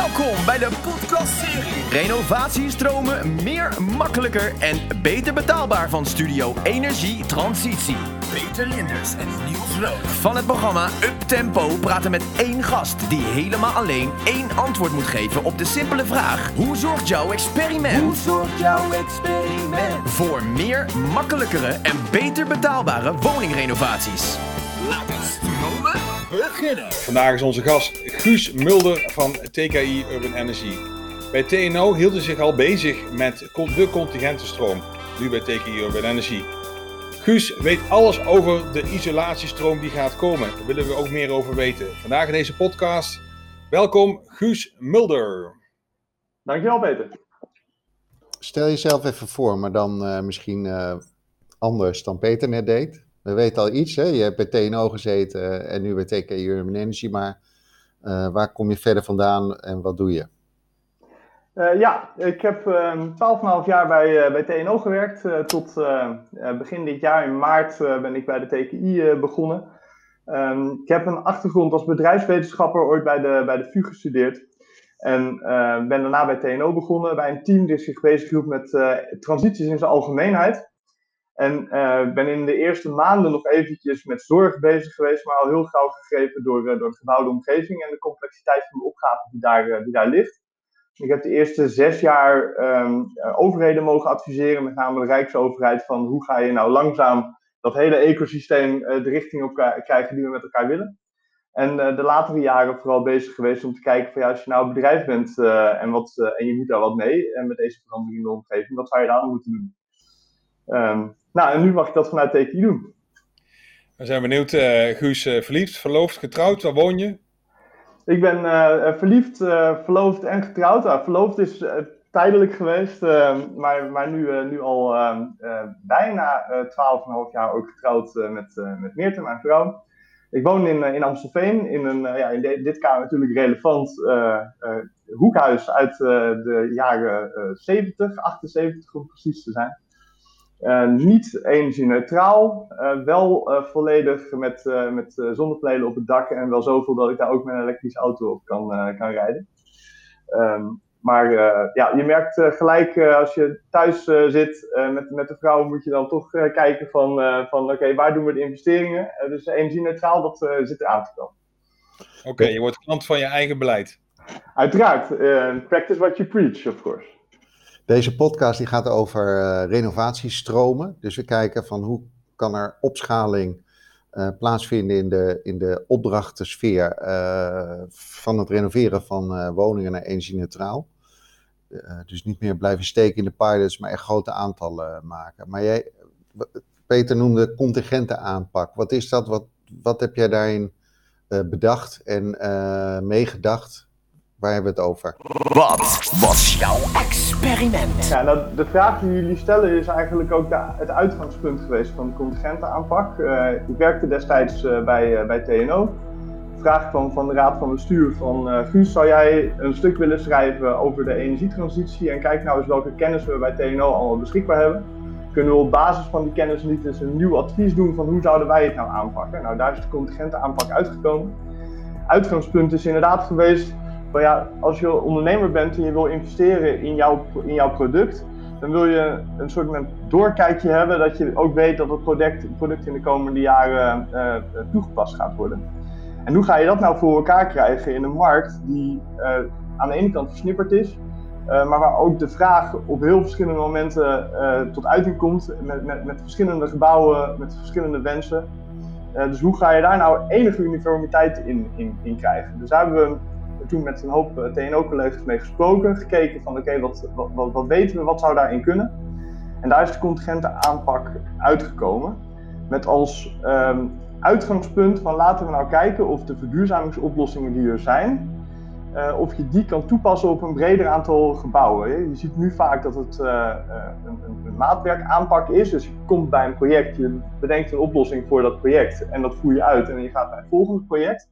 Welkom bij de podcastserie Renovatiestromen meer makkelijker en beter betaalbaar van Studio Energie Transitie. Peter Linders en Niels Rood. Van het programma Up Tempo praten met één gast die helemaal alleen één antwoord moet geven op de simpele vraag: Hoe zorgt jouw experiment? Hoe zorgt jouw experiment? Voor meer makkelijkere en beter betaalbare woningrenovaties. We stromen beginnen. Vandaag is onze gast Guus Mulder van TKI Urban Energy. Bij TNO hield hij zich al bezig met de contingentenstroom, nu bij TKI Urban Energy. Guus weet alles over de isolatiestroom die gaat komen. Daar willen we ook meer over weten. Vandaag in deze podcast. Welkom Guus Mulder. Dankjewel Peter. Stel jezelf even voor, maar dan uh, misschien uh, anders dan Peter net deed. We weten al iets, hè? je hebt bij TNO gezeten en nu bij TKI Urban Energy, maar uh, waar kom je verder vandaan en wat doe je? Uh, ja, ik heb uh, 12,5 jaar bij, uh, bij TNO gewerkt. tot begin dit jaar, in maart, ben ik bij de TKI begonnen. Um, ik heb een achtergrond als bedrijfswetenschapper ooit bij de, bij de VU gestudeerd. En ben daarna bij TNO begonnen, bij een team dat zich bezighield met transities in zijn algemeenheid. En ben in de eerste maanden nog eventjes met zorg bezig geweest, maar al heel gauw gegrepen door, door de gebouwde omgeving en de complexiteit van de opgave die daar, die daar ligt. Ik heb de eerste zes jaar um, overheden mogen adviseren, met name de Rijksoverheid, van hoe ga je nou langzaam dat hele ecosysteem de richting op krijgen die we met elkaar willen. En de latere jaren vooral bezig geweest om te kijken van ja, als je nou een bedrijf bent en, wat, en je moet daar wat mee en met deze verandering in de omgeving, wat zou je dan moeten doen? Um, nou, en nu mag ik dat vanuit TKI doen. We zijn benieuwd, Guus, verliefd, verloofd, getrouwd, waar woon je? Ik ben uh, verliefd, uh, verloofd en getrouwd. Nou, verloofd is uh, tijdelijk geweest, maar, maar nu, nu al bijna 12,5 jaar ook getrouwd met, met Meerte, mijn vrouw. Ik woon in, in Amstelveen, in een, ja, in de, dit kamer natuurlijk relevant hoekhuis uit de jaren 70, 78 om precies te zijn. Uh, niet energie-neutraal, uh, wel uh, volledig met, met zonnepanelen op het dak en wel zoveel dat ik daar ook met een elektrische auto op kan, kan rijden. Um, maar ja, je merkt gelijk als je thuis zit met, met de vrouw, moet je dan toch kijken van, van oké, okay, waar doen we de investeringen? dus energie-neutraal, dat zit eraan te komen. Oké, okay, je wordt klant van je eigen beleid. Uiteraard. practice what you preach, of course. Deze podcast die gaat over uh, renovatiestromen. Dus we kijken van hoe kan er opschaling uh, plaatsvinden in de, in de opdrachtensfeer uh, van het renoveren van woningen naar energie-neutraal. dus niet meer blijven steken in de pilots, maar echt grote aantallen maken. Maar jij, Peter noemde contingente aanpak. Wat is dat? Wat, wat heb jij daarin bedacht en meegedacht? Waar hebben we het over? Wat was jouw experiment? Ja, nou, de vraag die jullie stellen is eigenlijk ook de, het uitgangspunt geweest van de contingentenaanpak. Uh, ik werkte destijds uh, bij, uh, bij TNO. Vraag van, van de Raad van Bestuur van Guus, zou jij een stuk willen schrijven over de energietransitie? En kijk nou eens welke kennis we bij TNO allemaal beschikbaar hebben. Kunnen we op basis van die kennis niet eens een nieuw advies doen van hoe zouden wij het nou aanpakken? Nou, daar is de contingentenaanpak uitgekomen. Uitgangspunt is inderdaad geweest maar ja, als je ondernemer bent en je wil investeren in jouw, in jouw product, dan wil je een soort van doorkijkje hebben dat je ook weet dat het product, product in de komende jaren uh, toegepast gaat worden. En hoe ga je dat nou voor elkaar krijgen in een markt die uh, aan de ene kant versnipperd is, uh, maar waar ook de vraag op heel verschillende momenten tot uiting komt met, met, met verschillende gebouwen, met verschillende wensen. dus hoe ga je daar nou enige uniformiteit in, in, in krijgen? Dus daar hebben we toen met een hoop eh, TNO-collega's mee gesproken, gekeken van oké, wat, wat, wat, weten we, wat zou daarin kunnen? En daar is de contingente aanpak uitgekomen. Met als um, uitgangspunt van laten we nou kijken of de verduurzamingsoplossingen die er zijn, uh, of je die kan toepassen op een breder aantal gebouwen. Je ziet nu vaak dat het uh, een, een, maatwerk aanpak is. Dus je komt bij een project, je bedenkt een oplossing voor dat project en dat voer je uit en je gaat naar het volgende project.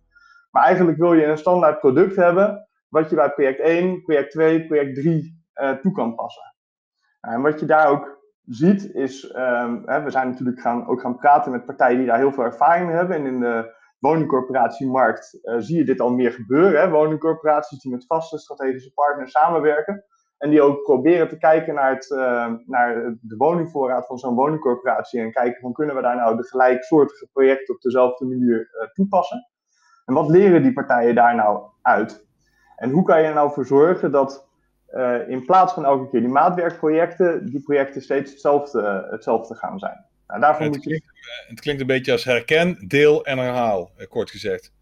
Maar eigenlijk wil je een standaard product hebben, wat je bij project 1, project 2, project 3 uh, toe kan passen. En wat je daar ook ziet is, hè, we zijn natuurlijk gaan, ook gaan praten met partijen die daar heel veel ervaring hebben. En in de woningcorporatiemarkt zie je dit al meer gebeuren. Hè? Woningcorporaties die met vaste strategische partners samenwerken. En die ook proberen te kijken naar, het, naar de woningvoorraad van zo'n woningcorporatie. En kijken van kunnen we daar nou de gelijksoortige projecten op dezelfde manier toepassen. En wat leren die partijen daar nou uit? En hoe kan je er nou voor zorgen dat uh, in plaats van elke keer die maatwerkprojecten, die projecten steeds hetzelfde, hetzelfde gaan zijn? Nou, daarvoor het, moet je... klinkt, eh, het klinkt een beetje als herken, deel en herhaal, eh, kort gezegd.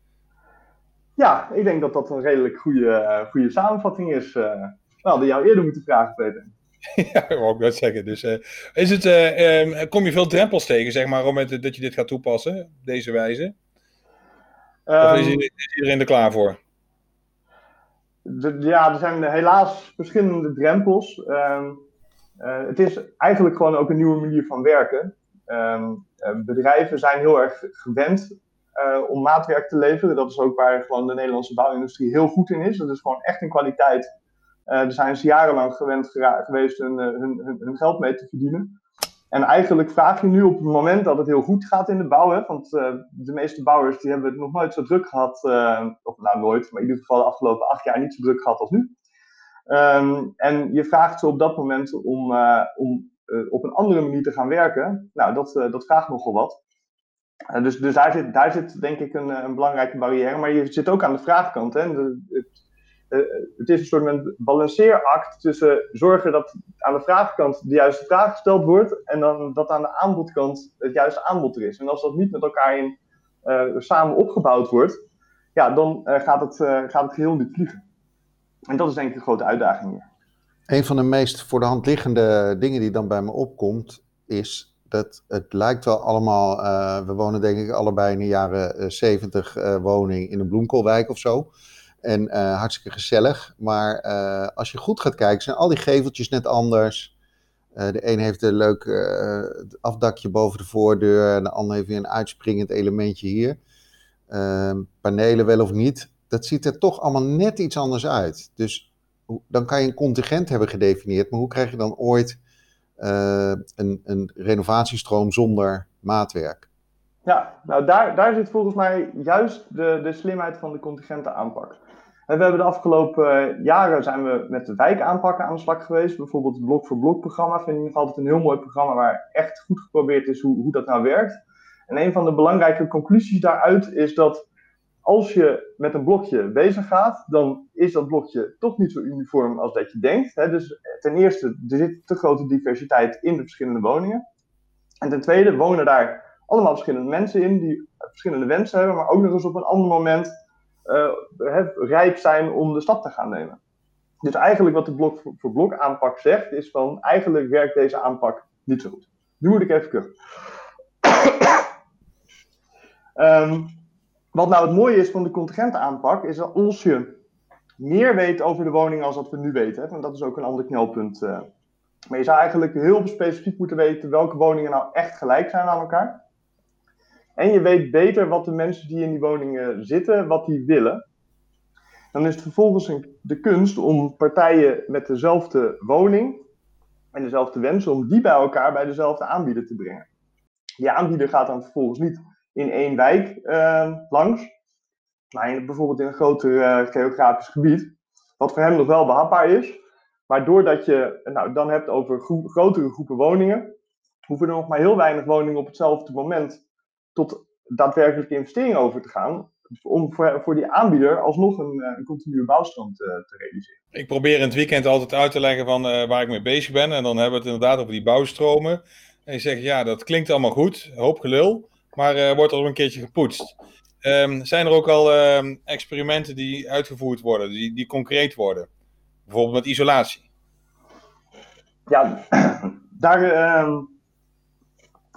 Ja, ik denk dat dat een redelijk goede, goede samenvatting is. Uh, we hadden jou eerder moeten vragen, Peter. ja, dat wou ik net zeggen. Dus, uh, is het, uh, um, kom je veel drempels tegen, zeg maar, om het, dat je dit gaat toepassen, op deze wijze? Of is, ehm, is iedereen er klaar voor? ja, er zijn helaas verschillende drempels. Ehm, eh, het is eigenlijk gewoon ook een nieuwe manier van werken. Ehm, eh, bedrijven zijn heel erg gewend uh, om maatwerk te leveren. Dat is ook waar gewoon de Nederlandse bouwindustrie heel goed in is. Dat is gewoon echt een kwaliteit. daar zijn ze jarenlang gewend geweest hun, hun, hun, geld mee te verdienen. En eigenlijk vraag je nu op het moment dat het heel goed gaat in de bouw, hè, want uh, de meeste bouwers die hebben het nog nooit zo druk gehad, uh, of nou nooit, maar in ieder geval de afgelopen acht jaar niet zo druk gehad als nu. Um, en je vraagt ze op dat moment om, uh, om op een andere manier te gaan werken. Nou, dat, dat vraagt nogal wat. dus dus daar, zit, daar zit denk ik een, een belangrijke barrière. Maar je zit ook aan de vraagkant. Hè. Het is een soort balanceeract tussen zorgen dat aan de vraagkant de juiste vraag gesteld wordt en dan dat aan de aanbodkant het juiste aanbod er is. En als dat niet met elkaar in, uh, samen opgebouwd wordt, ja, dan uh, gaat, het, gaat het geheel niet vliegen. En dat is denk ik een grote uitdaging hier. Een van de meest voor de hand liggende dingen die dan bij me opkomt, is dat het lijkt wel allemaal. we wonen denk ik allebei in de jaren 70 woning in een bloemkoolwijk of zo. En uh, hartstikke gezellig. Maar uh, als je goed gaat kijken, zijn al die geveltjes net anders. Uh, de een heeft een leuk afdakje boven de voordeur. En de ander heeft weer een uitspringend elementje hier. Ehm, panelen wel of niet. Dat ziet er toch allemaal net iets anders uit. Dus dan kan je een contingent hebben gedefinieerd. Maar hoe krijg je dan ooit een, een renovatiestroom zonder maatwerk? Ja, nou daar, daar zit volgens mij juist de, de slimheid van de We hebben de afgelopen jaren zijn we met de wijkaanpakken aan de slag geweest. Bijvoorbeeld het Blok voor Blok programma vind ik nog altijd een heel mooi programma waar echt goed geprobeerd is hoe, hoe dat nou werkt. En een van de belangrijke conclusies daaruit is dat als je met een blokje bezig gaat, dan is dat blokje toch niet zo uniform als dat je denkt. Dus ten eerste, er zit te grote diversiteit in de verschillende woningen. En ten tweede wonen daar allemaal verschillende mensen in die verschillende wensen hebben, maar ook nog eens op een ander moment rijp zijn om de stap te gaan nemen. Dus eigenlijk wat de blok voor blok aanpak zegt, is van eigenlijk werkt deze aanpak niet zo goed. Nu ik even kuchen. um, wat nou het mooie is van de contingentenaanpak, is dat als je meer weet over de woning als wat we nu weten, want dat is ook een ander knelpunt. Uh, maar je zou eigenlijk heel specifiek moeten weten welke woningen nou echt gelijk zijn aan elkaar. En je weet beter wat de mensen die in die woningen zitten, wat die willen. Dan is het vervolgens de kunst om partijen met dezelfde woning en dezelfde wensen, om die bij elkaar bij dezelfde aanbieder te brengen. Die aanbieder gaat dan vervolgens niet in één wijk uh, langs, maar in, bijvoorbeeld in een groter uh, geografisch gebied, wat voor hem nog wel behapbaar is. Maar doordat je nou, dan hebt over grotere groepen woningen, hoeven er nog maar heel weinig woningen op hetzelfde moment tot daadwerkelijke investeringen over te gaan. Om voor, voor die aanbieder alsnog een, eh, een continue bouwstroom te, te, realiseren. Ik probeer in het weekend altijd uit te leggen van uh, waar ik mee bezig ben. En dan hebben we het inderdaad over die bouwstromen. En je zegt, ja, dat klinkt allemaal goed, hoop gelul. Maar uh, wordt er ook een keertje gepoetst. Um, zijn er ook al uh, experimenten die uitgevoerd worden, die, die concreet worden? Bijvoorbeeld met isolatie. Ja, daar ehm,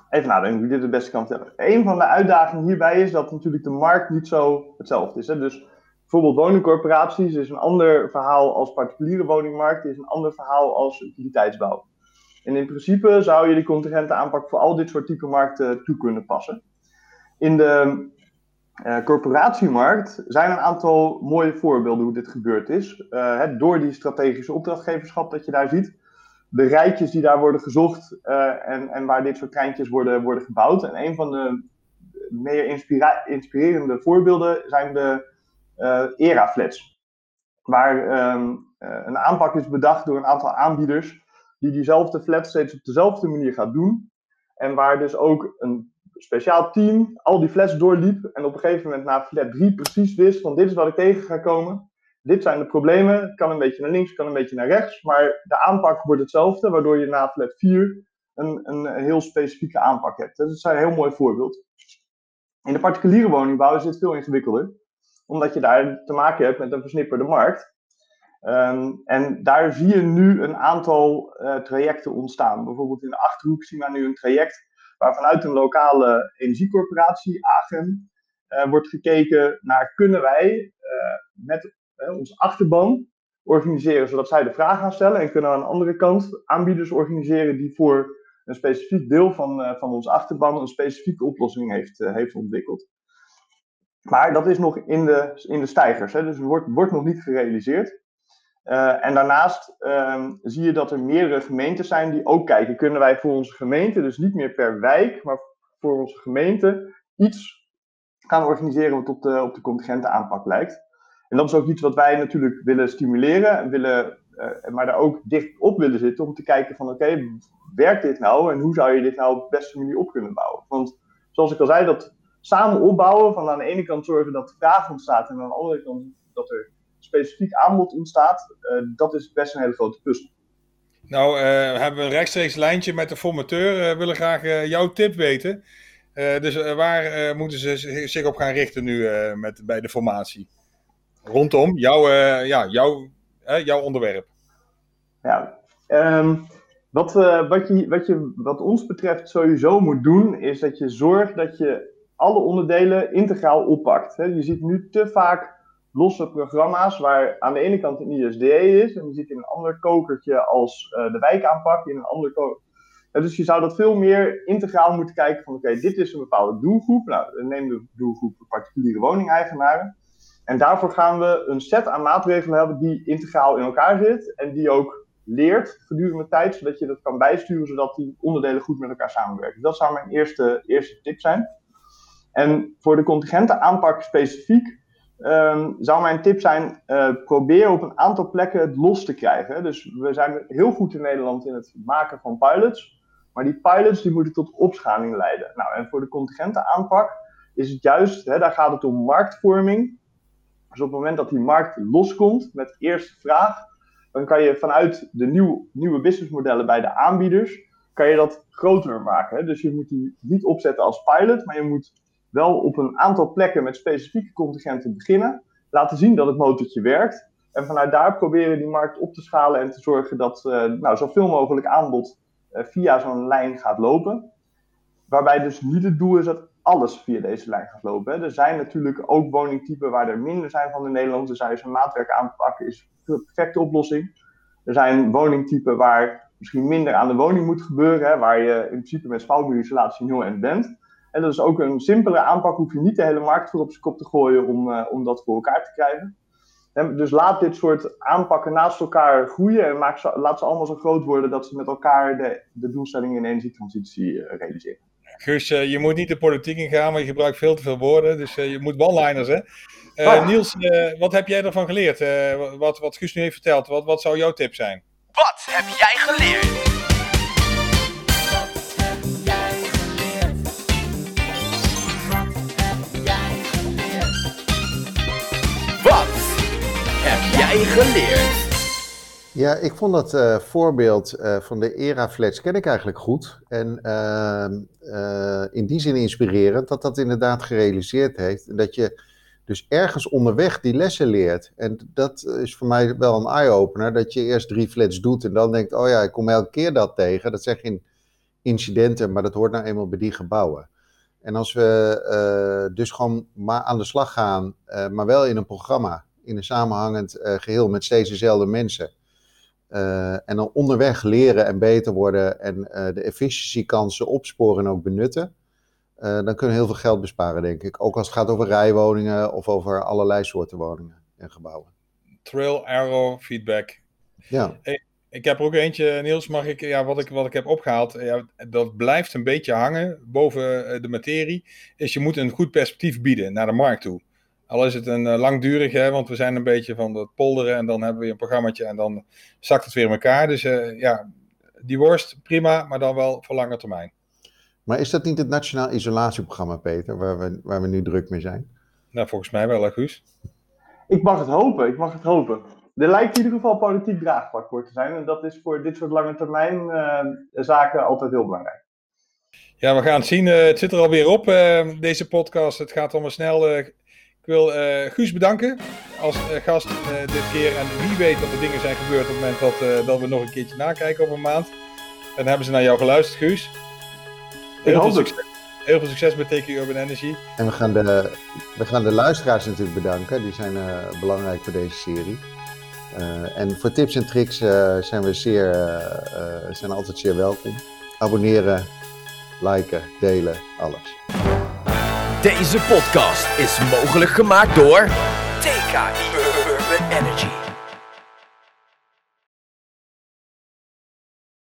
even nadenken hoe dit het beste kan vertellen. Een van de uitdagingen hierbij is dat natuurlijk de markt niet zo hetzelfde is. Hè? Dus bijvoorbeeld woningcorporaties is een ander verhaal als particuliere woningmarkt, is een ander verhaal als utiliteitsbouw. En in principe zou je die contingente aanpak voor al dit soort type markten toe kunnen passen. In de uh, corporatiemarkt zijn een aantal mooie voorbeelden hoe dit gebeurd is. Uh, door die strategische opdrachtgeverschap dat je daar ziet, de rijtjes die daar worden gezocht uh, en, en waar dit soort treintjes worden, worden gebouwd. En een van de meer inspirerende voorbeelden zijn de ERA-flats. Waar ehm, een aanpak is bedacht door een aantal aanbieders die diezelfde flat steeds op dezelfde manier gaat doen. En waar dus ook een speciaal team al die flats doorliep en op een gegeven moment na flat 3 precies wist van dit is wat ik tegen ga komen. Dit zijn de problemen. Kan een beetje naar links, kan een beetje naar rechts. Maar de aanpak wordt hetzelfde, waardoor je na flat 4 een, een heel specifieke aanpak hebt. Dat is een heel mooi voorbeeld. In de particuliere woningbouw is dit veel ingewikkelder. Omdat je daar te maken hebt met een versnipperde markt. Ehm, en daar zie je nu een aantal uh, trajecten ontstaan. Bijvoorbeeld in de Achterhoek zien we nu een traject waar vanuit een lokale energiecorporatie, AGEM, uh, wordt gekeken naar kunnen wij uh, met onze achterban organiseren zodat zij de vraag gaan stellen en kunnen aan de andere kant aanbieders organiseren die voor een specifiek deel van, van onze achterban een specifieke oplossing heeft, heeft ontwikkeld. Maar dat is nog in de, in de stijgers, hè, dus het wordt, wordt nog niet gerealiseerd. Uh, en daarnaast um, zie je dat er meerdere gemeentes zijn die ook kijken. Kunnen wij voor onze gemeente, dus niet meer per wijk, maar voor onze gemeente, iets gaan organiseren wat op de, op de contingente aanpak lijkt. En dat is ook iets wat wij natuurlijk willen stimuleren, willen, uh, maar daar ook dicht op willen zitten om te kijken van oké, werkt dit nou en hoe zou je dit nou op de beste manier op kunnen bouwen? Want zoals ik al zei, dat samen opbouwen, van aan de ene kant zorgen dat vraag ontstaat en aan de andere kant dat er specifiek aanbod ontstaat, uh, dat is best een hele grote puzzel. Nou, uh, hebben we een rechtstreeks lijntje met de formateur. Uh, willen graag jouw tip weten. dus waar moeten ze zich op gaan richten nu met, bij de formatie? Rondom jouw, ja, jouw, jouw onderwerp. Ja, um, wat, wat, je, wat, je, wat ons betreft sowieso moet doen, is dat je zorgt dat je alle onderdelen integraal oppakt. Je ziet nu te vaak losse programma's waar aan de ene kant een ISDE is en die zit in een ander kokertje als uh, de wijkaanpak in een ander kokertje. dus je zou dat veel meer integraal moeten kijken van oké, dit is een bepaalde doelgroep. Nou, neem de doelgroep particuliere woningeigenaren. En daarvoor gaan we een set aan maatregelen hebben die integraal in elkaar zit en die ook leert gedurende de tijd, zodat je dat kan bijsturen, zodat die onderdelen goed met elkaar samenwerken. Dat zou mijn eerste, eerste tip zijn. En voor de contingente aanpak specifiek um, zou mijn tip zijn, uh, probeer op een aantal plekken het los te krijgen. Dus we zijn heel goed in Nederland in het maken van pilots. Maar die pilots die moeten tot opschaling leiden. Nou, en voor de contingente aanpak is het juist, hè, daar gaat het om marktvorming. Dus op het moment dat die markt loskomt met eerste vraag, dan kan je vanuit de nieuw, nieuwe businessmodellen bij de aanbieders, kan je dat groter maken. Dus je moet die niet opzetten als pilot, maar je moet wel op een aantal plekken met specifieke contingenten beginnen. Laten zien dat het motortje werkt. En vanuit daar proberen die markt op te schalen en te zorgen dat uh, nou, zoveel mogelijk aanbod uh, via zo'n lijn gaat lopen. Waarbij dus niet het doel is dat alles via deze lijn gaat lopen. Er zijn natuurlijk ook woningtypen waar er minder zijn van in Nederland. Dus zo'n maatwerk aanpakken, is de perfecte oplossing. Er zijn woningtypen waar misschien minder aan de woning moet gebeuren. Hè, waar je in principe met spouwmuurisolatie nul en bent. En dat is ook een simpele aanpak, hoef je niet de hele markt voor op zijn kop te gooien om, uh, om dat voor elkaar te krijgen. En dus laat dit soort aanpakken naast elkaar groeien en maak ze, laat ze allemaal zo groot worden dat ze met elkaar de, de doelstellingen in de energietransitie uh, realiseren. Guus, uh, je moet niet de politiek ingaan, want je gebruikt veel te veel woorden, dus je moet one-liners hè. Oh. Niels, wat heb jij ervan geleerd? wat, wat Guus nu heeft verteld, wat, wat zou jouw tip zijn? Wat heb jij geleerd? jij geleerd? Ja, ik vond dat uh, voorbeeld uh, van de ERA-flats ken ik eigenlijk goed. En uh, in die zin inspirerend dat dat inderdaad gerealiseerd heeft. En dat je dus ergens onderweg die lessen leert. En dat is voor mij wel een eye-opener. Dat je eerst drie flats doet en dan denkt, oh ja, ik kom elke keer dat tegen. Dat zijn geen incidenten, maar dat hoort nou eenmaal bij die gebouwen. En als we dus gewoon maar aan de slag gaan, maar wel in een programma in een samenhangend geheel met steeds dezelfde mensen. Uh, en dan onderweg leren en beter worden en uh, de efficiëntiekansen opsporen en ook benutten. dan kunnen we heel veel geld besparen, denk ik. Ook als het gaat over rijwoningen of over allerlei soorten woningen en gebouwen. Trail, arrow, feedback. Ja. Hey, Ik heb er ook eentje, Niels, mag ik, ja, wat, ik, wat ik heb opgehaald, ja, dat blijft een beetje hangen boven de materie, is je moet een goed perspectief bieden naar de markt toe. Al is het een uh, langdurig, hè, want we zijn een beetje van het polderen en dan hebben we een programmaatje en dan zakt het weer in elkaar. Dus uh, ja, die worst, prima, maar dan wel voor lange termijn. Maar is dat niet het Nationaal Isolatieprogramma, Peter, waar we, waar we nu druk mee zijn? Nou, volgens mij wel, Guus. Ik mag het hopen, ik mag het hopen. Er lijkt in ieder geval politiek draagvlak voor te zijn. En dat is voor dit soort lange termijn uh, zaken altijd heel belangrijk. Ja, we gaan het zien. Uh, het zit er alweer op, uh, deze podcast. Het gaat allemaal snel. Ik wil Guus bedanken als gast dit keer. En wie weet wat er dingen zijn gebeurd op het moment dat, dat we nog een keertje nakijken over een maand. Dan hebben ze naar jou geluisterd, Guus. Heel veel, succes, heel veel succes met TQ Urban Energy. En we gaan, de, we gaan de luisteraars natuurlijk bedanken. Die zijn uh, belangrijk voor deze serie. Uh, en voor tips en tricks uh, zijn we zeer, zijn altijd zeer welkom. Abonneren, liken, delen, alles. Deze podcast is mogelijk gemaakt door TKI Urban Energy.